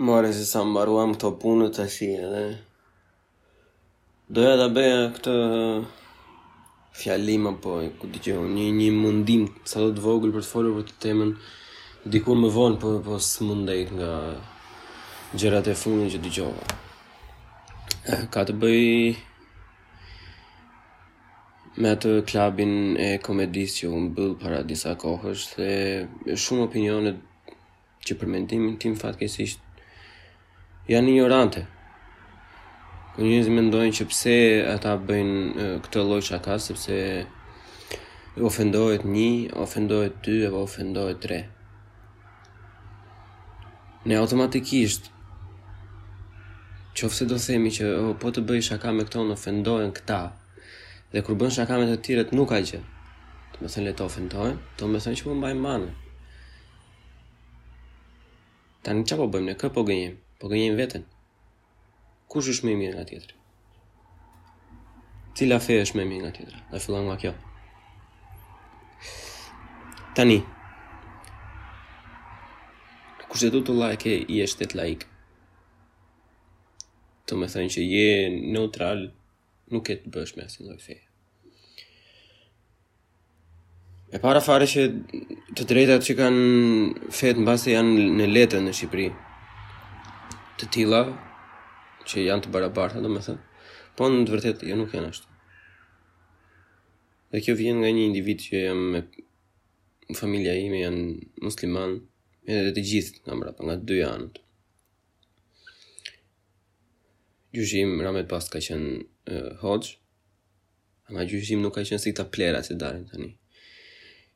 More se sa mbaruam këto punët, s'e di, edhe doja të bëja këtë fjalim apo ku të gjej një, një mundim sado të vogël për të folur për atë temën dikur më vonë, po, po s'mundej. Nga gjërat e fundit që dëgjova ka të bëjë me atë klabin e komedisë që u mbyll para disa kohësh dhe shumë opinione që për mendimin tim, fatkeqësisht janë injorante. Kur njerëzit mendojnë që pse ata bëjnë këtë lloj shaka, sepse ofendohet një, ofendohet dy apo ofendohet tre. Ne automatikisht qoftëse do themi që oh, po të bëj shaka me këto, na ofendohen këta dhe kur bën shaka me të tjerët nuk ka gjë, domethënë le të ofendohen, domethënë që ne po mbajmë anë Tani ça po bëjmë ne, kë po gënjejmë? Po gënjejmë veten. Kush është më i mirë nga tjetri? Cila fe është më e mirë nga tjetra? Dhe fillon nga kjo. Tani, kushtetutë laike, je shtet laik. Domethënë që je neutral nuk ke të bësh me asnjë lloj feje. E para fare që të drejtat që kanë fetë mbase janë në letër në Shqipëri, të tilla që janë të barabarta, domethënë, po në të vërtetë, jo nuk janë ashtu. Dhe kjo vjen nga një individ që jam me familja ime janë muslimanë, edhe të gjithë nga mbrapa, nga dy anët. Gjyshi im rahmet pastë ka qenë uh, hoxhë. Ama gjyshi im nuk ka qenë si këta plehra që dalin tani.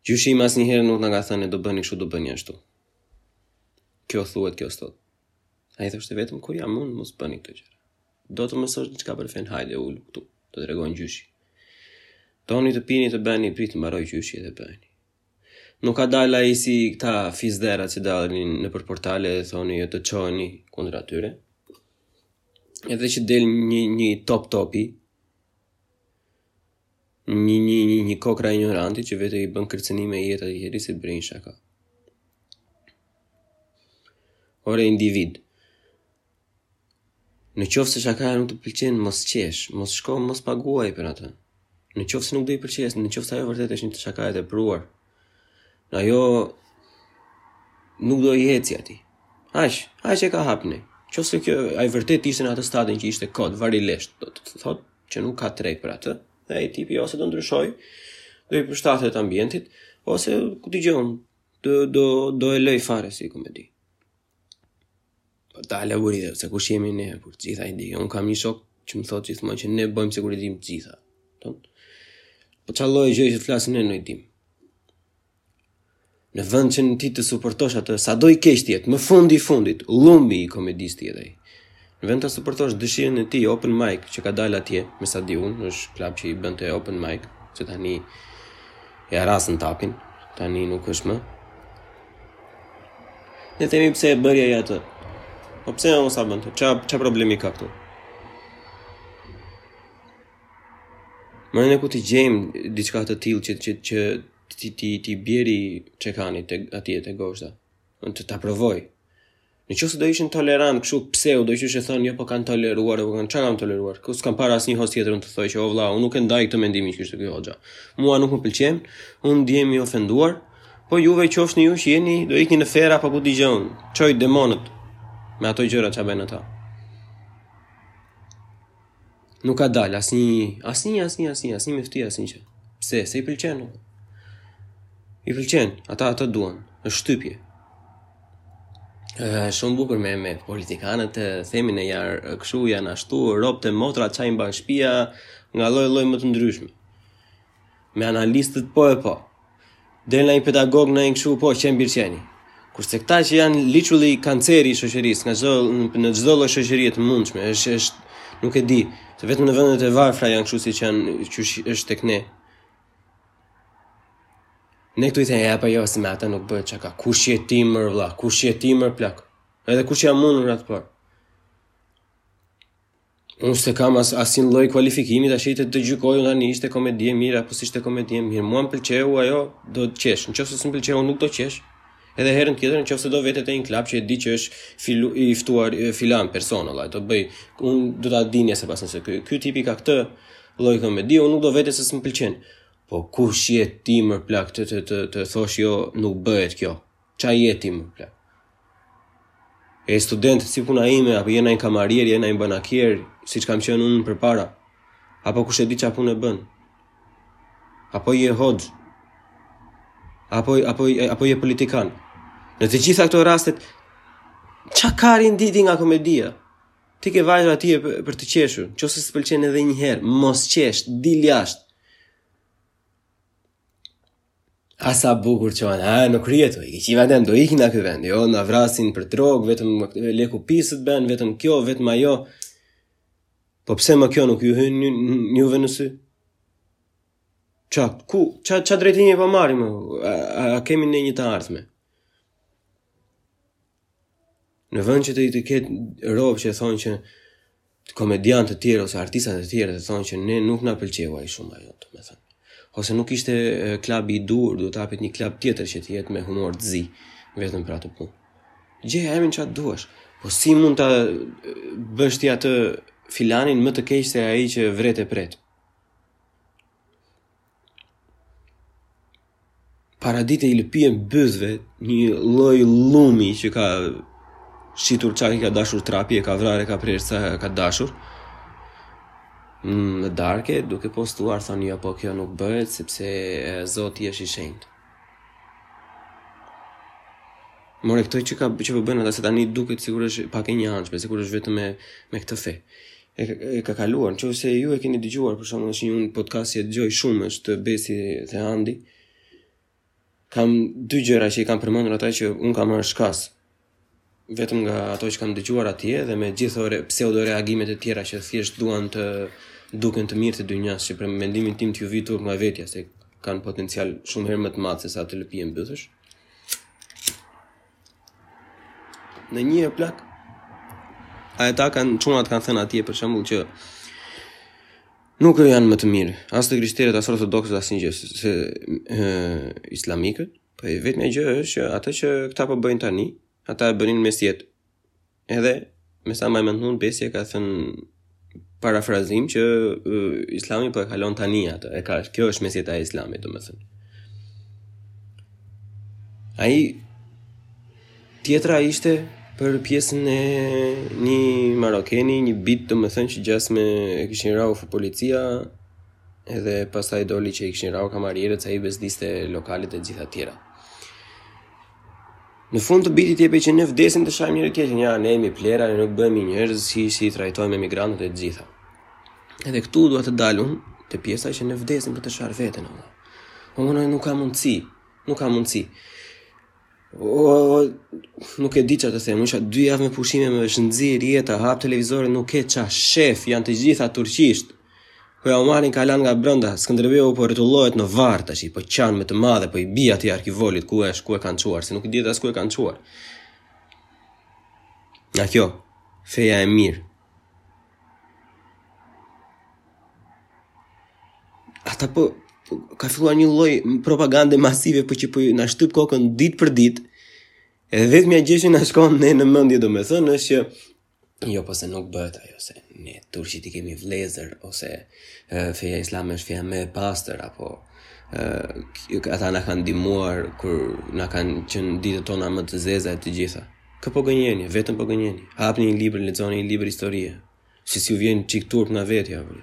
Gjyshi im asnjëherë nuk na ka thënë do bëni kështu, do bëni ashtu. Kjo thuhet, kjo s'thuhet. Ai thoshte vetëm kur jam unë, mos bëni këto gjëra. Do të mësosh diçka për fenë, hajde ulu këtu. Të tregon gjyshi. Doni të pini të bëni, prit të mbarojë gjyshi dhe bëni. Nuk ka dalë ai si këta fizderat që dalin nëpër portale dhe thonë ju të çoheni kundër atyre. Edhe të del një një top topi, një një një, një kokërr injoranti që vetëm i bën kërcënime jetës se njerëzit bëjnë shaka. Ore individ, Në qoftë se shakaja nuk të pëlqen, mos qesh, mos shko, mos paguaj për atë. Në qoftë se nuk do i pëlqej, në qoftë se ajo vërtet është një shaka e tepruar. Në ajo nuk do i eci atij. Aq, aq e ka hapin. Në qoftë se kjo ai vërtet ishte në atë stadin që ishte kot, realisht, do të thotë që nuk ka treg për atë, dhe ai tipi ose do ndryshoj, do i përshtatet ambientit, ose ku di gjë unë, do do do e lej fare si komedi. Po ta le, o burr, se kush jemi ne, kur t'gjitha i di. Un kam një shok që më thotë gjithmonë që ne bëjmë sikur i dim të gjitha. Ton. Po ça lloj gjë që t'flasim ne i dim. Në vend që ti të suportosh atë, sado i keq të jetë, në fund i fundit, llumi i komedisë të jetë ai. Vend të suportosh dëshirën e tij open mic që ka dalë atje, me sa di unë, është klub që i bënte open mic, që tani e arrasën tapin, tani nuk është më. Ne themi pse e bëri ai atë. Po pse mos ta bënte? Ça, ça problemi ka këtu? Me, ne ku t'i gjejmë diçka të tillë që, që, që, t'i, t'i, t'i bjeri çekani te atje te gozhda. Në të ta provoj. Në qoftë se do ishin tolerant kështu pse u do qysh e thon jo po kanë toleruar apo kanë ça kanë toleruar. Ku s'kam parë asnjë hoxhë tjetër unë të thoj që o vëlla unë nuk e ndaj këtë mendimin që kishte ky hoxha. Mua nuk më pëlqen, unë ndihem i ofenduar, po juve qofshni ju që jeni do ikni në ferr apo ku di gjë unë. Çoji demonët me ato gjëra ça bëjnë ata. Nuk ka dalë asnjë asnjë asnjë asnjë asnjë myfti, asnjë gjë. Pse? Se i pëlqen. I pëlqen, ata atë duan. Është shtypje. Ëh, shumë bukur me me politikanët, themi ne, ja, kështu janë ashtu, robt e motra ça i mban shpia nga lloj lloj më të ndryshme. Me analistët po e po. Deri nanjë pedagog nanjë kshu po qen bir qeni. Kurse këta që janë literally kanceri i shoqërisë, nga çdo në çdo lloj shoqërie të mundshme, është është nuk e di, se vetëm në vendet e varfra janë kështu siç janë qysh është tek ne. Ne këtu themi, ja, pa jo, se me ata nuk bëhet shaka, kush je ti mër vla, kush je ti mër plak, edhe kush jam unë në radhë të parë. Unë s'e kam as, asnjë lloj kualifikimi tash të të gjykoj unë tani ishte komedi e mirë apo s'ishte komedi e mirë. Mua më pëlqeu ajo, do të qesh. Nëse s'më pëlqeu nuk do të qesh. Edhe herën tjetër nëse do vete te një klub që e di që është filu, i ftuar filan person, vëlla, do bëj unë do ta di nëse pas nëse ky ky tipi ka këtë lloj komedi, unë nuk do vete se s'më pëlqen. Po kush je ti mër plak të të të, të thosh jo nuk bëhet kjo. Ça je ti mo plak? Je student, si puna ime, apo je naj kamarier, je naj banakier, siç kam qenë unë përpara? Apo kush e di ça pune bën? Apo je hoxhë? Apo, apo, apo je politikan? Në të gjitha këto rastet, ça karin di ti nga komedia? Ti ke vajtur atje për të qeshur, qoftë se s'të pëlqen edhe një herë, mos qesh, dil jashtë. A sa bukur që janë, a nuk rrihet, u qi vendi, do iki nga ky vend, jo, na vrasin për drogë, vetëm leku i pisët bën, vetëm kjo, vetëm ajo, po pse mo kjo nuk ju hyn ju, juve në sy? Ça, ku, ça, ça drejtimi po po marrim, a, a, a kemi ne një të ardhme? Në vend që të, të ketë rob që thonë që të komedian të tjerë ose artista të tjerë të thonë që ne nuk na pëlqeu aq shumë ajo, domethënë. Ose nuk ishte klubi i duhur, duhet të hapet një klub tjetër që të jetë me humor të zi, vetëm për atë punë. Gjeja emrin ça të duash. Po si mund ta bësh ti atë filanin më të keq se ai që vret e pret? Paradite i lëpihen bythëve një lloj llumi që ka shitur çka i ka dashur trapi, e ka vrarë, e ka prerë sa ka dashur. Mm, në darkë, duke postuar, thoni jo, po kjo nuk bëhet, sepse Zoti është i shenjtë. More këto që ka që po bëjnë ata se tani duket sikur është pak e njëanshme, sikur është vetëm me me këtë fe. e, e ka kaluar. Në qoftë se ju e keni dëgjuar, për shembull është një podcast që e dëgjoj shumë, është Besi dhe Andi, kam dy gjëra që i kam përmendur ata që unë kam marrë shkas, vetëm nga ato që kam dëgjuar atje dhe me gjithë ore, pseudo reagimet e tjera që thjesht duan të duken të mirët e dynjasë, që për mendimin tim t'ju vijë turp nga vetja, se kanë potencial shumë herë më të madh se sa të lëpihen bythësh. Në një e plak ata kanë çunat kanë thënë atje për shembull që Nuk janë më të mirë As të krishterët, as ortodoksët, asnjë gjë Se islamikët Po e vetmja gjë është që Atë që këta po bëjnë tani Ata e bënin në mesjetë Edhe me sa mbaj mend unë Besi e ka thënë parafrazim që uh, Islami po e kalon tani atë. E ka, kjo është mesjeta e Islamit, domethënë. Ai tjetra ishte për pjesën e një marokeni, një bit domethënë që gjasme e kishin rrahur policia edhe pastaj doli që e kishin rrahur kamarierët se i bezdiste lokalet e gjitha tjera. Në fund të bitit jepej që ne vdesim të shajmë njëri tjetrin, ja ne jemi plera, ne nuk bëhemi njerëz si si trajtojmë emigrantët e të gjitha. Edhe këtu dua të dal unë te pjesa që ne vdesim për të shar veten. Po unë nuk ka mundsi, nuk ka mundsi. O, o, nuk e di çfarë të them, isha dy javë me pushime m'u shënxi jeta, hap televizorin, nuk ke ça shef, janë të gjitha turqisht. Po ja u marrin kalanë nga brenda. Skënderbeu po rrotullohet në varr tash, po qan me të madhe, po i bie atij arkivolit ku është, ku e kanë çuar, se nuk i dihet as ku e kanë çuar. Nga kjo, feja e mirë. Ata po, po ka filluar një lloj propagande masive po që po na shtyp kokën ditë për ditë. Edhe e vetmja gjë që na shkon ne në mendje domethënë është që Jo, po se nuk bëhet ajo se ne turqit i kemi vllezër ose e, feja islame është feja më e pastër apo e, ata na kanë ndihmuar kur na kanë qenë ditët tona më të zeza e të gjitha. Kë po gënjeni, vetëm po gënjeni. Hapni një libër, lexoni një libër historie. Si s'ju vjen çik turp nga vetja. Për.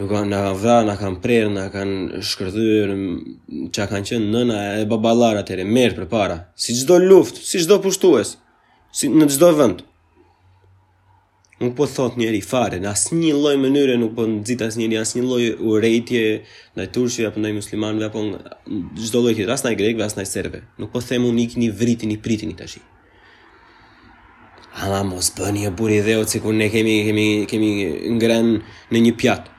Nuk kanë na kanë vrarë, na kanë prerë, na kanë shkërdhyer, ça kanë qenë nëna e baballar atëherë, merr përpara. Si çdo luftë, si çdo pushtues, si në çdo vend. Nuk po thotë njeri fare, në asnjë lloj mënyre nuk po nxit asnjeri, asnjë lloj urrejtje ndaj turqve, apo ndaj muslimanëve, apo ndaj çdo lloj tjetër, as ndaj grekëve, as ndaj serbëve. Nuk po them unë ikni vritini, pritini tashi. Ama mos bëni o burri i dheut sikur ne kemi, kemi, kemi ngrënë në një pjatë.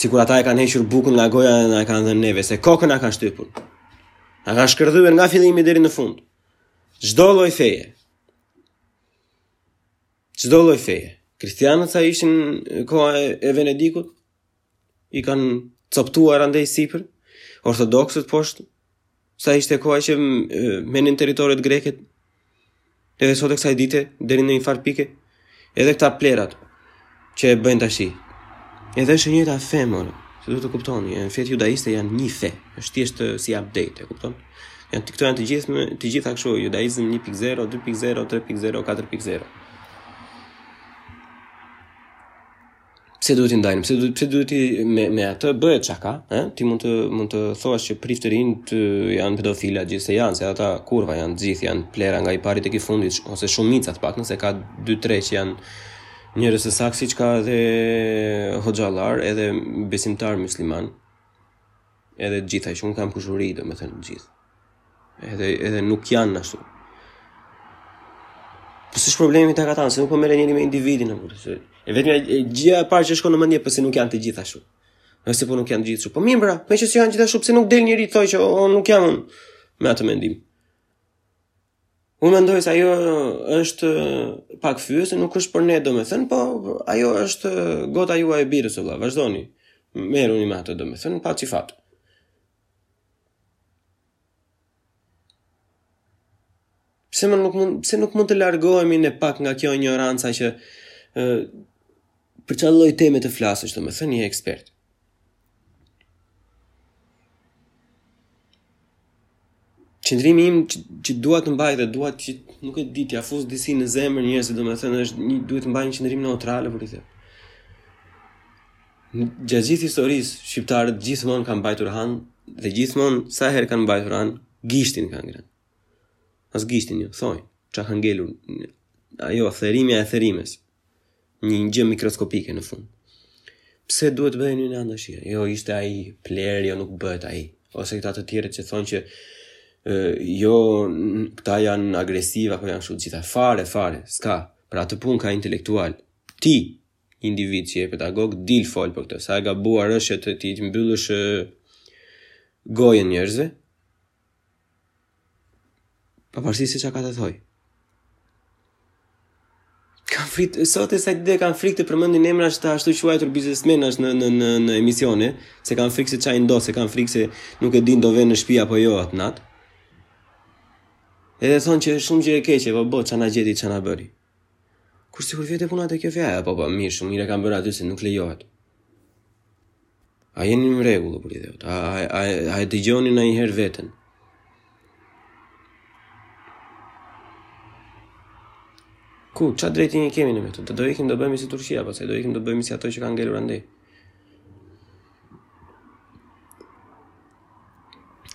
Sikur ata e kanë hequr bukën nga goja dhe na e kanë dhënë neve, se kokën na kanë shtypur. Na kanë shkërdhyer nga fillimi deri në fund. Çdo lloj feje. Çdo lloj feje. Kristianët sa ishin koha e Venedikut, i kanë coptuar andej sipër, ortodoksët poshtë, sa ishte koha që merrnin territoret grekët, edhe sot e kësaj dite, deri në një farë pike, edhe këta plerat që e bëjnë tashi. Edhe është e njëjta fe, more, se duhet të kuptoni, e fetë judaiste janë një fe, është thjesht si update, e kupton? Janë të këto janë të gjithë, të gjitha kshu, judaizm 1.0, 2.0, 3.0, 4.0. pse duhet t'i ndajmë, pse duhet pse duhet ti me me atë bëhet shaka, ë? Ti mund të mund të thuash që priftërinjtë janë pedofila të gjithë se janë, se ata kurva janë të gjithë, janë plera nga i pari tek i fundit ose shumica të paktën se ka 2-3 që janë njerëz të saktë siç ka edhe hoxhallar, edhe besimtar musliman. Edhe të gjithë ata që unë kam kushërinj, domethënë të gjithë. Edhe, edhe nuk janë ashtu. Po s'është problemi tek ata, se nuk po merret njeri me individin, apo, se, e vetmja, gjëja e parë që shkon në mendje, pse po nuk janë të gjithë ashtu. Nëse po nuk janë të gjithë ashtu. Po mirë pra, meqë s'janë të gjithë ashtu, pse nuk del njeri të thojë që o, nuk jam me atë mendim. Unë mendoj se ajo është pak fyese, nuk është për ne domethënë, po ajo është gota juaj e birrës, vëlla, vazhdoni, merruni me atë domethënë, paçi fat. Pse, më nuk mund, pse nuk mund të largohemi ne pak nga kjo injoranca që e, për çfarë lloj teme të flasësh, domethënë je ekspert. Qëndrimi im që, që dua të mbaj dhe dua që nuk e di, t'ia fus disi në zemër njerëzve, domethënë është një duhet të mbaj një qëndrim neutral për këtë. Gjatë gjithë historisë shqiptarët gjithmonë kanë mbajtur anë dhe gjithmonë sa herë kanë mbajtur anë, gishtin kanë ngrënë. As gishtin jo, thuaj, ça ka ngelur. Ajo thërrimja e thërrimes. një gjë mikroskopike në fund. Pse duhet të bëhej një nanë dëshirë? Jo, ishte ai plehrë, jo nuk bëhet ai. Ose këta të tjerët që thonë që jo këta janë agresiva apo janë shumë gjitha fare fare s'ka për atë punë ka intelektual ti individ që je pedagog dil fol për këtë sa e gabuar është që të ti të mbyllësh gojën njerëzve Pavarësisht se ça ka të thojë. Kanë frikë, sot e kësaj dite kanë frikë të përmendin emra të ashtuquajtur biznesmenësh në, në, në, në emisione, se kanë frikë se ça i ndodh, se kanë frikë se nuk e dinë do venë në shpi apo jo atë natë. Edhe thonë që shumë gjë e keqe, bobo, ça na gjeti, ça na bëri. Kurse kur vete puna te kjo feja, po, po, mirë, shumë mirë ia kanë bërë atij se nuk lejohet. A jeni në rregull, për i dhe, a, a, a, a e dëgjoni ndonjëherë veten? Ku, ça drejtimi kemi ne me to? Do ikim do bëhemi si Turqia, pastaj do ikim do bëhemi si ato që kanë ngelur andej.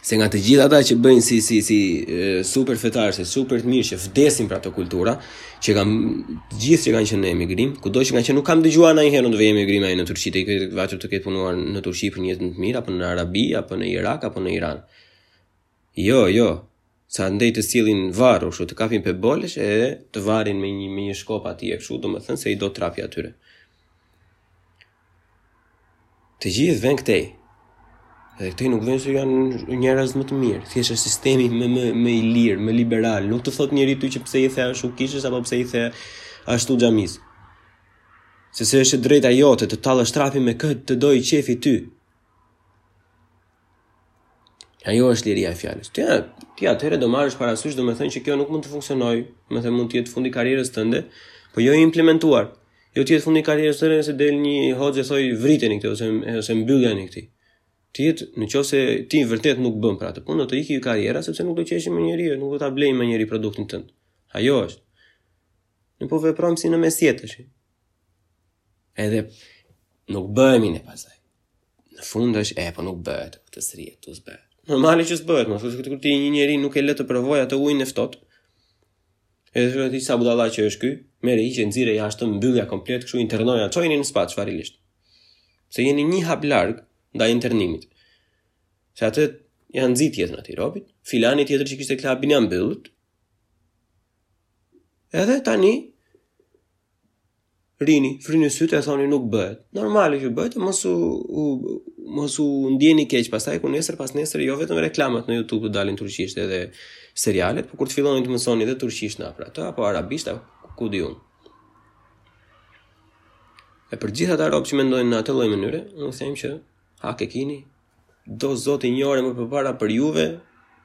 se nga të gjithë ata që bëjnë si si si super fetar, si super të mirë që vdesin për ato kultura, që ka, të gjithë që kanë qenë në emigrim, kudo që kanë qenë nuk kam dëgjuar ndonjëherë të vejë në emigrim ai në Turqi, të ketë vajtur të ketë punuar në Turqi për një jetë më të mirë apo në Arabi apo në Irak apo në Iran. Jo, jo. se andej të sjellin varr, kështu të kapin pe bolesh e të varin me një me një shkop aty e kështu, domethënë se i do trapi atyre. Të gjithë venë këtej. Dhe këtej nuk venë se janë njerëz më të mirë, thjesht është sistemi më më më i lirë, më liberal. Nuk të thotë njeri ty që pse i the ashtu kishës apo pse i the ashtu xhamisë. Se se është e drejta jote të tallësh trapin me kë të të dojë qejfi ty. Ajo është liria e fjalës. Ti, ti atëherë do marrësh parasysh, domethënë që kjo nuk mund të funksionojë, domethënë mund të jetë fundi i karrierës tënde, po jo i implementuar. Jo të jetë fundi i karrierës tënde nëse del një hoxhë thotë vriteni këtë ose ose mbylljani këtë. Të jetë, në qoftë se ti vërtet nuk bën për atë punë, do të ikë karriera sepse nuk do të qeshë më njeri, nuk do ta blejë më njeri produktin tënd. Ajo është. Ne po veprojmë si në mesjetë. Edhe nuk bëhemi ne pastaj. Në fund është e, po nuk bëhet, këtu s'rrihet, s'bëhet. Normale që s'bëhet, domethënë kur ti një njeri nuk e letë të provoj atë ujin e ftohtë. Edhe thotë ti sa budala që është ky, merre hiqe nxirre jashtë mbyllja komplet, kështu internojeni atë çojeni në Spaç, shfarilisht. Se jeni një hap larg nga internimit. Se atë ja nxive jetën ti robit, filani tjetër që kishte klabin ja mbyllët, Edhe tani rrini, fryni sytë e thoni nuk bëhet. Normale që s'bëhet, mos u, u mos u ndjeni keq, pastaj kur nesër pasnesër jo vetëm reklamat në YouTube të dalin turqisht edhe serialet, por kur të filloni të mësoni edhe turqisht ne pra atë, apo arabisht, apo ku di unë. E për gjithë ata robë që mendojnë në atë lloj mënyre, unë them që Hak e kini? Do zoti një orë më përpara për juve,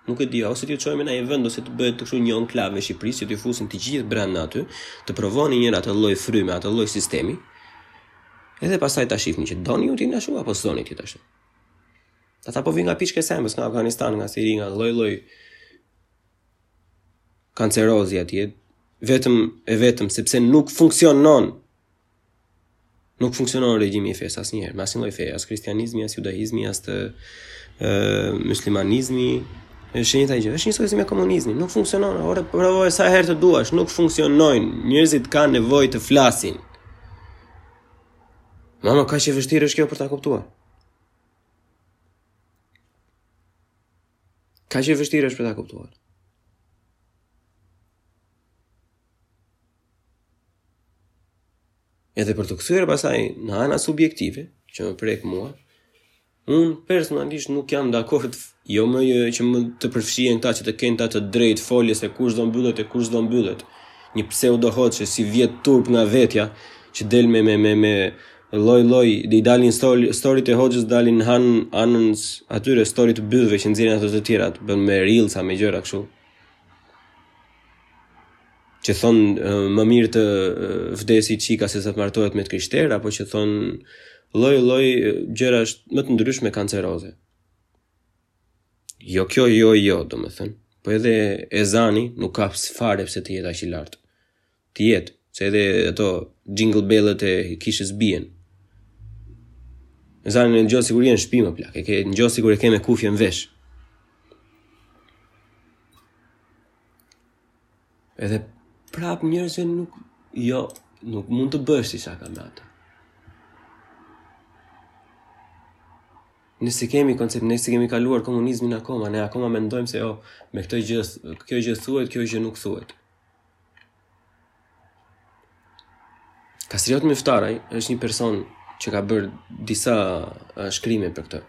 nuk e di, ose t'ju çojmë në një vend ose të bëhet kështu një enklavë e Shqipërisë, t'ju fusin të gjithë brenda aty, të provoni njëherë atë lloj fryme, atë lloj sistemi. Edhe pastaj ta shihni çfarë doni ju t'ina shua apo s'doni ti tash. Ata po vijnë nga piçka e s'ëmës, nga Afganistani, nga Siria, nga lloj-lloj kancerozi atje, vetëm e vetëm sepse nuk funksionon Nuk funksionon regjimi i fesë asnjëherë, me asnjë lloj feje, as kristianizmi, as judaizmi, as të ë muslimanizmi. E njëjta gjë, është njësoj si me komunizmin, nuk funksionon. Ore provoje sa herë të duash, nuk funksionojnë. Njerëzit kanë nevojë të flasin. Mama, kaq e vështirë është kjo për ta kuptuar. Kaq e vështirë është për ta kuptuar. Edhe për t'u kthyer pastaj në ana subjektive, që më prek mua, unë personalisht nuk jam dakord jo më jo, që më të përfshihen ata që të kenë ata të drejtë folje se kush do mbyllet e kush do mbyllet. Një pseudo hoxhë s'i vjen turp nga vetja që del me me me me lloj lloj dhe i dalin story storyt e hoxhës dalin anë anës atyre story të bythëve që nxjerrin ato të tjerat bën me reelsa me gjëra kështu që thon më mirë të vdesi çika se sa të martohet me të krishterë apo që thon lloj lloj gjërash më të ndryshme kanceroze. Jo kjo jo jo, domethën. Po edhe ezani nuk ka fare pse të jetë aq i lartë. Të jetë, se edhe ato jingle bellet e kishës bien. Ezanin e dëgjon sikur je në shpi mor plak, e ke dëgjon sikur e ke me kufje në vesh. Edhe prap njerëzve nuk jo, nuk mund të bësh disa shaka me ta. Ne s'e kemi koncept, ne s'e kemi kaluar komunizmin akoma, ne akoma mendojmë se jo, me këtë gjë, kjo gjë thuhet, kjo gjë nuk thuhet. Kastriot Myftaraj është një person që ka bërë disa shkrime për këtë.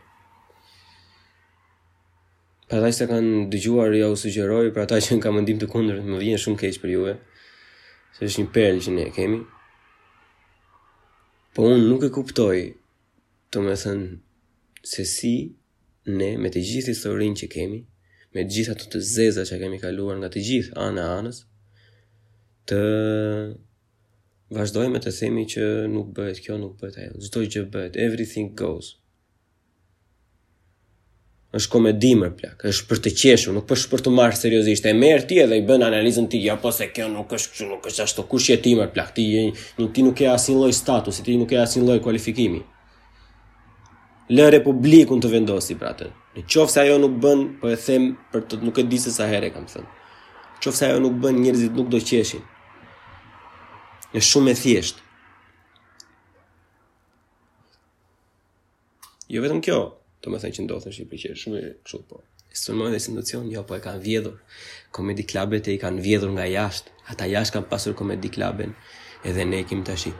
Për ata që s'e kanë dëgjuar, jua sugjeroj, për ata që kanë mendim të kundërt, më vjen shumë keq për juve. Se është një perlë që ne kemi. Po unë nuk e kuptoj, domethënë, se si ne me të gjithë historinë që kemi, me të gjithë ato të zeza që kemi kaluar nga të gjithë ana e anës, të vazhdojmë të themi që nuk bëhet kjo, nuk bëhet ajo. Çdo gjë bëhet, everything goes. është komedi mor plak, është për të qeshur, nuk është për të marrë seriozisht. E merr ti edhe i bën analizën ti, jo po se kjo nuk është kështu, nuk është ashtu. Kush je ti mor plak? Ti je një ti nuk ke asnjë lloj statusi, ti nuk ke asnjë lloj kualifikimi. Lëre publikun të vendosi për atë. Në qoftë se ajo nuk bën, po e them për të nuk e di se sa herë kam thënë. Në qoftë se ajo nuk bën, njerëzit nuk do qeshin. Është shumë e thjeshtë. Jo vetëm kjo, domethënë që ndodh në Shqipëri që shumë e kështu po. Sulmojnë dhe institucion, jo, po e kanë vjedhur. Komedi klabet i kanë vjedhur nga jashtë. Ata jashtë kanë pasur komedi klaben. Edhe ne kemi tashti.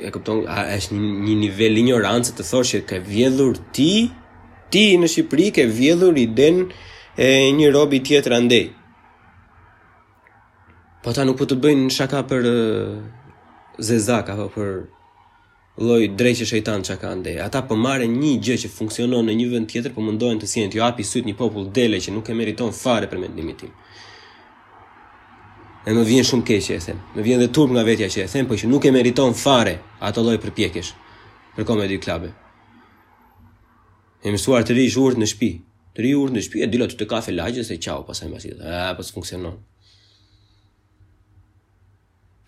E kupton, a është një, një nivel injorance të thosh që ke vjedhur ti, ti në Shqipëri ke vjedhur idenë e një robi tjetër andej. Po ata nuk po të bëjnë shaka për zezak apo për lloj dreq e shejtan çka ka andej. Ata po marrin një gjë që funksionon në një vend tjetër, po mundohen të sjellin t'ja hapin sytë një popull dele që nuk e meriton fare për mendimin tim. E më vjen shumë keq që e them. Më vjen dhe turp nga vetja që e them, por që nuk e meriton fare ato lloj përpjekjesh për komedi klabe. Je mësuar të rish urt në shtëpi. Të rish urt në shtëpi, e dil o te kafe e lagjes e qaju pastaj me ata. E, po s'funksionon.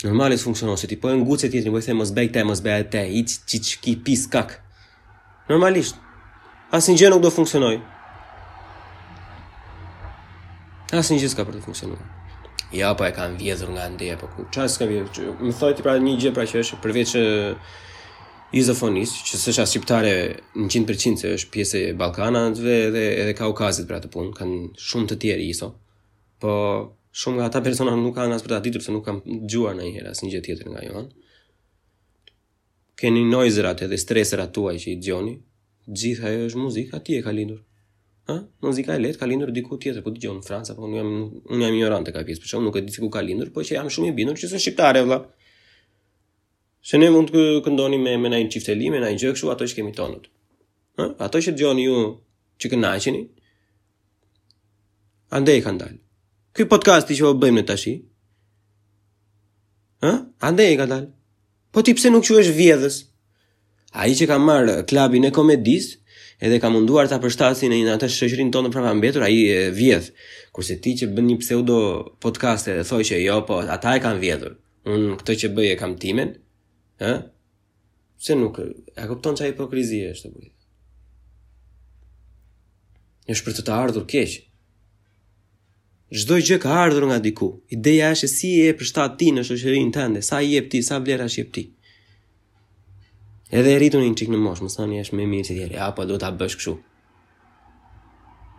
Normal që s'funksionon, se ti po e ngucet tjetrin, po i thua mos bëj këtë, mos bëj atë, hiç çiç ki pis kak. Normalisht. Asnjë gjë nuk do funksionoj. Asnjë gjë s'ka për të funksionuar. Ja, po e kanë vjedhur nga andeja, po ku, ça s'ka vjedhur, më thoj ti pra një gjë pra që është përveç Izofonis, që s'është as shqiptare njëqind për qind, se është pjesë e Ballkanasve edhe, edhe Kaukazit për atë punë, kanë shumë të tjerë iso, po shumë nga ata persona nuk kanë as për ta ditur, se nuk kanë dëgjuar ndonjëherë asnjë gjë tjetër nga ajo anë. Keni noizerat edhe streserat tuaj që i dëgjoni, gjithë ajo është muzika, ku ka lindur. Ha? Muzika e lehtë ka lindur diku tjetër, ku ta di unë, në Francë, po unë jam, unë jam ignorant në këtë pjesë, për shembull nuk e di se ku ka lindur, po që jam shumë i bindur që s'është shqiptare, vla. Se ne mund të këndojmë me me ndonjë çifteli me, ndonjë gjë kështu, ato që kemi tonat. Ë, ato që dëgjoni ju që kënaqeni. Andej kanë dalë. Ky podcast që po bëjmë ne tashi. Ë, andej ka dalë. Po ti pse nuk quhesh vjedhës? Ai që ka marr klabin e komedis, edhe ka munduar ta përshtasi në atë shoqërinë tonë të prapambetur, ai vjedh. Kurse ti që bën një pseudo podcast e thua që jo, po ata e kanë vjedhur. Un këtë që bëj e kam timen, ë? Se nuk, a e kupton ça hipokrizi është. Është për të të ardhur keq. Çdo gjë ka ardhur nga diku. Ideja është që si e përshtat ti në shoqërinë tënde, sa jep ti, sa vlera jep ti. Edhe u rritëm një çik në mosh, më thoni është më mirë që t'jetë, apo duhet ta bësh kështu.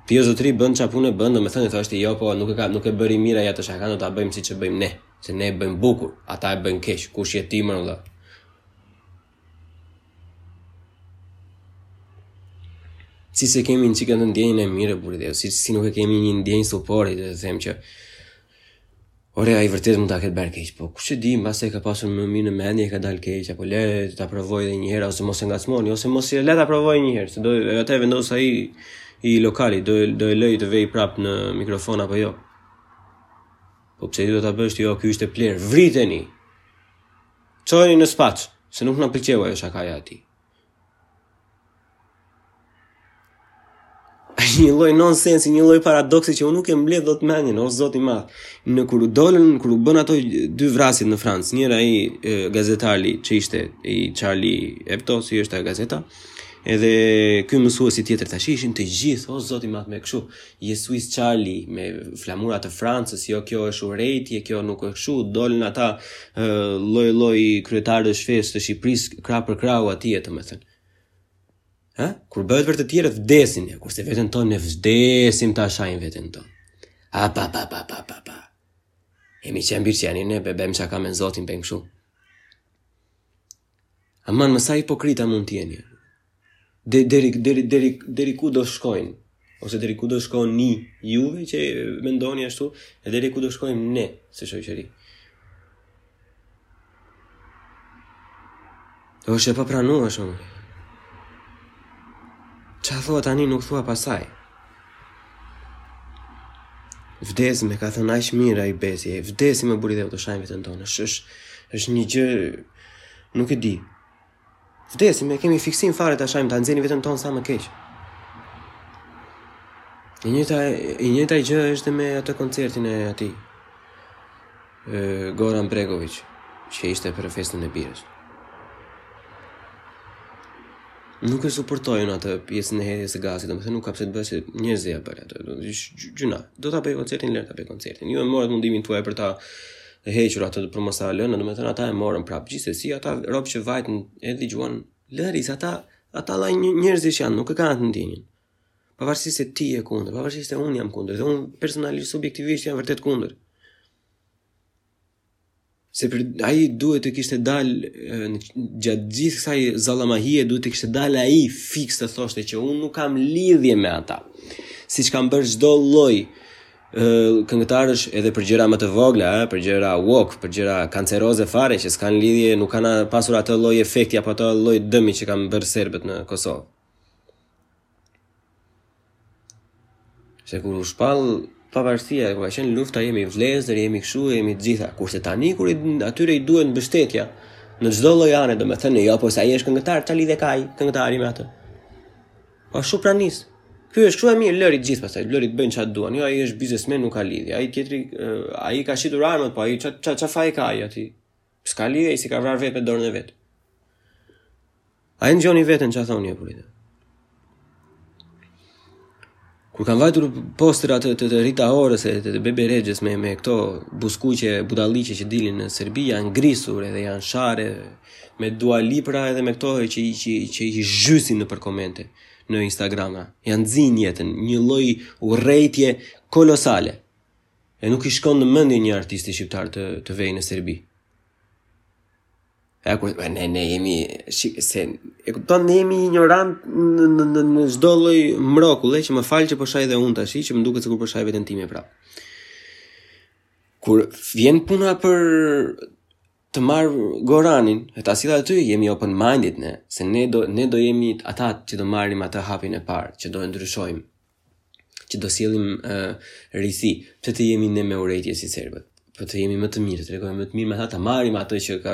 Ti o zotri bën ça punë bën, domethënë thoshte jo po nuk e ka nuk e bëri mirë ai atë shaka do ta bëjmë siç e bëjmë ne, se ne e bëjmë bukur, ata e bëjnë keq, kush je ti mo vëlla? si s'e kemi një çikën atë ndjenjën e mirë, burrë dhe, si, si nuk e kemi një ndjenjë suporti, dhe të themi që Ore, ai vërtet mund ta ketë bërë keq, po kush e di, mbase e ka pasur më mirë në mendje, e ka dalë keq, apo le ta provoj edhe një herë, ose mos e ngacmoni, ose mos e le ta provoj një herë, se po atë e vendos ai i lokalit, do do e lëj të vej prap në mikrofon apo jo. Po pse do ta bësh ti, jo, kjo ishte plehër, vriteni. Çojeni në Spaç, se nuk na pëlqeu ajo shakaja e tij. një lloj nonsensi, një lloj paradoksi që unë nuk e mbledh dot mendjen, o zot i madh. Ne kur u dolën, kur u bën ato dy vrasjet në Francë, njëra ai gazetari që ishte i Charlie Hebdo, si është ajo gazeta, edhe ky mësuesi tjetër tashi ishin të gjithë, o zot i madh me kështu. Je suis Charlie me flamurat e Francës, jo kjo është urrejtje, kjo nuk është kështu, dolën ata lloj lloj kryetarësh fesë të Shqipërisë krah për krahu atje, domethënë. Ha? Kur bëhet për të tjerët vdesin, ja, kurse veten tonë e vdesim ta shajmë veten tonë. A pa pa pa pa pa pa. Emi qenë birë që janë ne, bebem që ka me në zotin për në këshu. Aman mo sa hipokrita mund të jeni. Deri deri deri deri deri ku do shkojnë? Ose deri ku do shkojnë ni juve që mendoni ashtu, e deri ku do shkojmë ne si shoqëri. Po është e papranueshme. Ça thua tani nuk thua pastaj? Vdesim e ka thënë aq mirë ai besi, vdesim e bo të shajmë veten tonë. Është është një gjë Nuk e di. Vdesim, e kemi fiksim fare ta shajmë, ta nxjerrim veten tonë sa më keq. E njëta e njëta gjë është me atë koncertin e atij. Ë Goran Bregoviç, që ishte për festën e birës. Nuk e suportoj atë pjesën e hedhjes së gazit, domethënë nuk ka pse të bësh njerëz ja bëra atë. Do të gjuaj. Do ta bëj koncertin, lër ta bëj koncertin. Ju e morët mundimin tuaj për ta hequr atë për mos ta lënë, domethënë ata e morën prap. Gjithsesi ata rob që vajtën e dëgjuan lëri, ata ata lloj njerëzish janë, nuk e kanë atë ndjenjën. Pavarësisht se ti je kundër, pavarësisht se unë jam kundër, dhe unë personalisht subjektivisht jam vërtet kundër. Se për ai duhet të kishte dal gjatë gjithë kësaj zallamahie duhet të kishte dal ai fiks të thoshte që unë nuk kam lidhje me ata. Siç kanë bërë çdo lloj këngëtarësh edhe për gjëra më të vogla, eh, për gjëra woke, për gjëra kanceroze fare që s'kan lidhje, nuk kanë pasur atë lloj efekti apo atë lloj dëmi që kanë bërë serbët në Kosovë. Se kur u shpall pavarësia, kur ka qenë lufta, jemi vlezër, jemi kështu, jemi të gjitha. Kurse tani kur i, atyre i duhet mbështetja në çdo lloj ane, domethënë, jo, po se ai është këngëtar, ça lidhje ka ai këngëtari me atë? A shu pranis. Ky është shumë e mirë, lëri të gjithë pastaj, lëri të bëjnë ça të duan. Jo, ai është biznesmen, nuk ka lidhje. Ai tjetri, ai ka shitur armët, po ai ça ça faj ka ai aty. S'ka lidhje, ai s'i ka vrarë vetë me dorën e vet. A e ngjoni veten ça thoni apo lidhje. Kur kanë vajtur postera të, të, të Rita Orës e të, të Bebe Rexhës me, me këto buzëkuqe budalliqe që dilin në Serbi, janë grisur edhe janë sharë, edhe Me Dua Lipën edhe me këto që i që, që i zhysin nëpër komente në Instagram. Ia nxijnë jetën, një lloj urrejtje kolosale. E nuk i shkon në mendje një artisti shqiptar të të vejë në Serbi. E kur ne ne jemi se e kupton ne jemi injorant në në në në çdo lloj rrokulle që më fal, që po shaj dhe unë tashi që më duket sikur po shaj veten time prap. Kur vjen puna për të marr Goranin e ta sjellë aty, jemi open minded ne, se ne do ne do jemi ata që do marrim atë hapin e parë, që do e ndryshojmë, që do sjellim uh, risi, pse të jemi ne me urrejtje si serbët. Po të jemi më të mirë, të tregohemi më të mirë me ata, të marrim atë që ka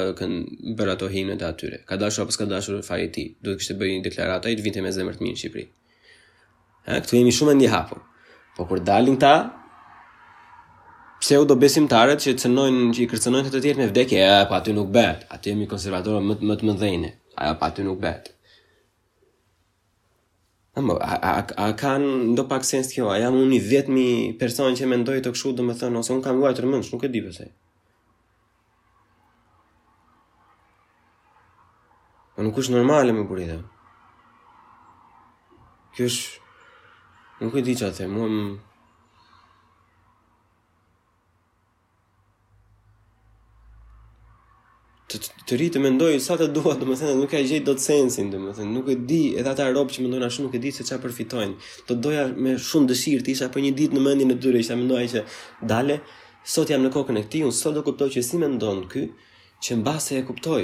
bërë ato himnët e atyre. Ka dashur apo s'ka dashur faji i tij, duhet të kishte bërë një deklaratë, ai të vinte me zemër të mirë në Shqipëri. Ha, këtu jemi shumë mendjehapur. Po kur dalin këta pseudobesimtarët që cenojnë, që i kërcënojnë të tjerët me vdekje, a, po aty nuk bëhet. Aty jemi konservatorë më më të mëdhenj. A, po aty nuk bëhet. Amo, a, a, a ka ndopak sens kjo, apo jam unë i vetmi person që mendoj kështu, domethënë, ose unë kam luajtur mendsh, nuk e di përse. Po nuk është normale me burrë. Kjo është nuk e di çfarë të them. të rri të mendoj sa të dua, domethënë nuk ia gjej dot sensin, domethënë nuk e di edhe ata rob që mendojnë ashtu nuk e di se çfarë përfitojnë. Do doja me shumë dëshirë të isha për një ditë në mendjen e tyre, ta mendoja që dale Sot jam në kokën e këtij, unë sot do kuptoj që si mendon ky, që mbase e kuptoj.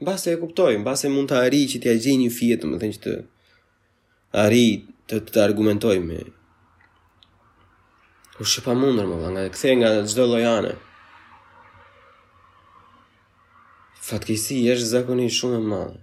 Mbase e kuptoj, mbase mund të arrij që t'ia gjej një fije, domethënë që të arrij të të argumentoj me. Është e pamundur, nga ta kthesh nga çdo lloj ane. Fatkeqësi është, zakonisht shumë e madhe.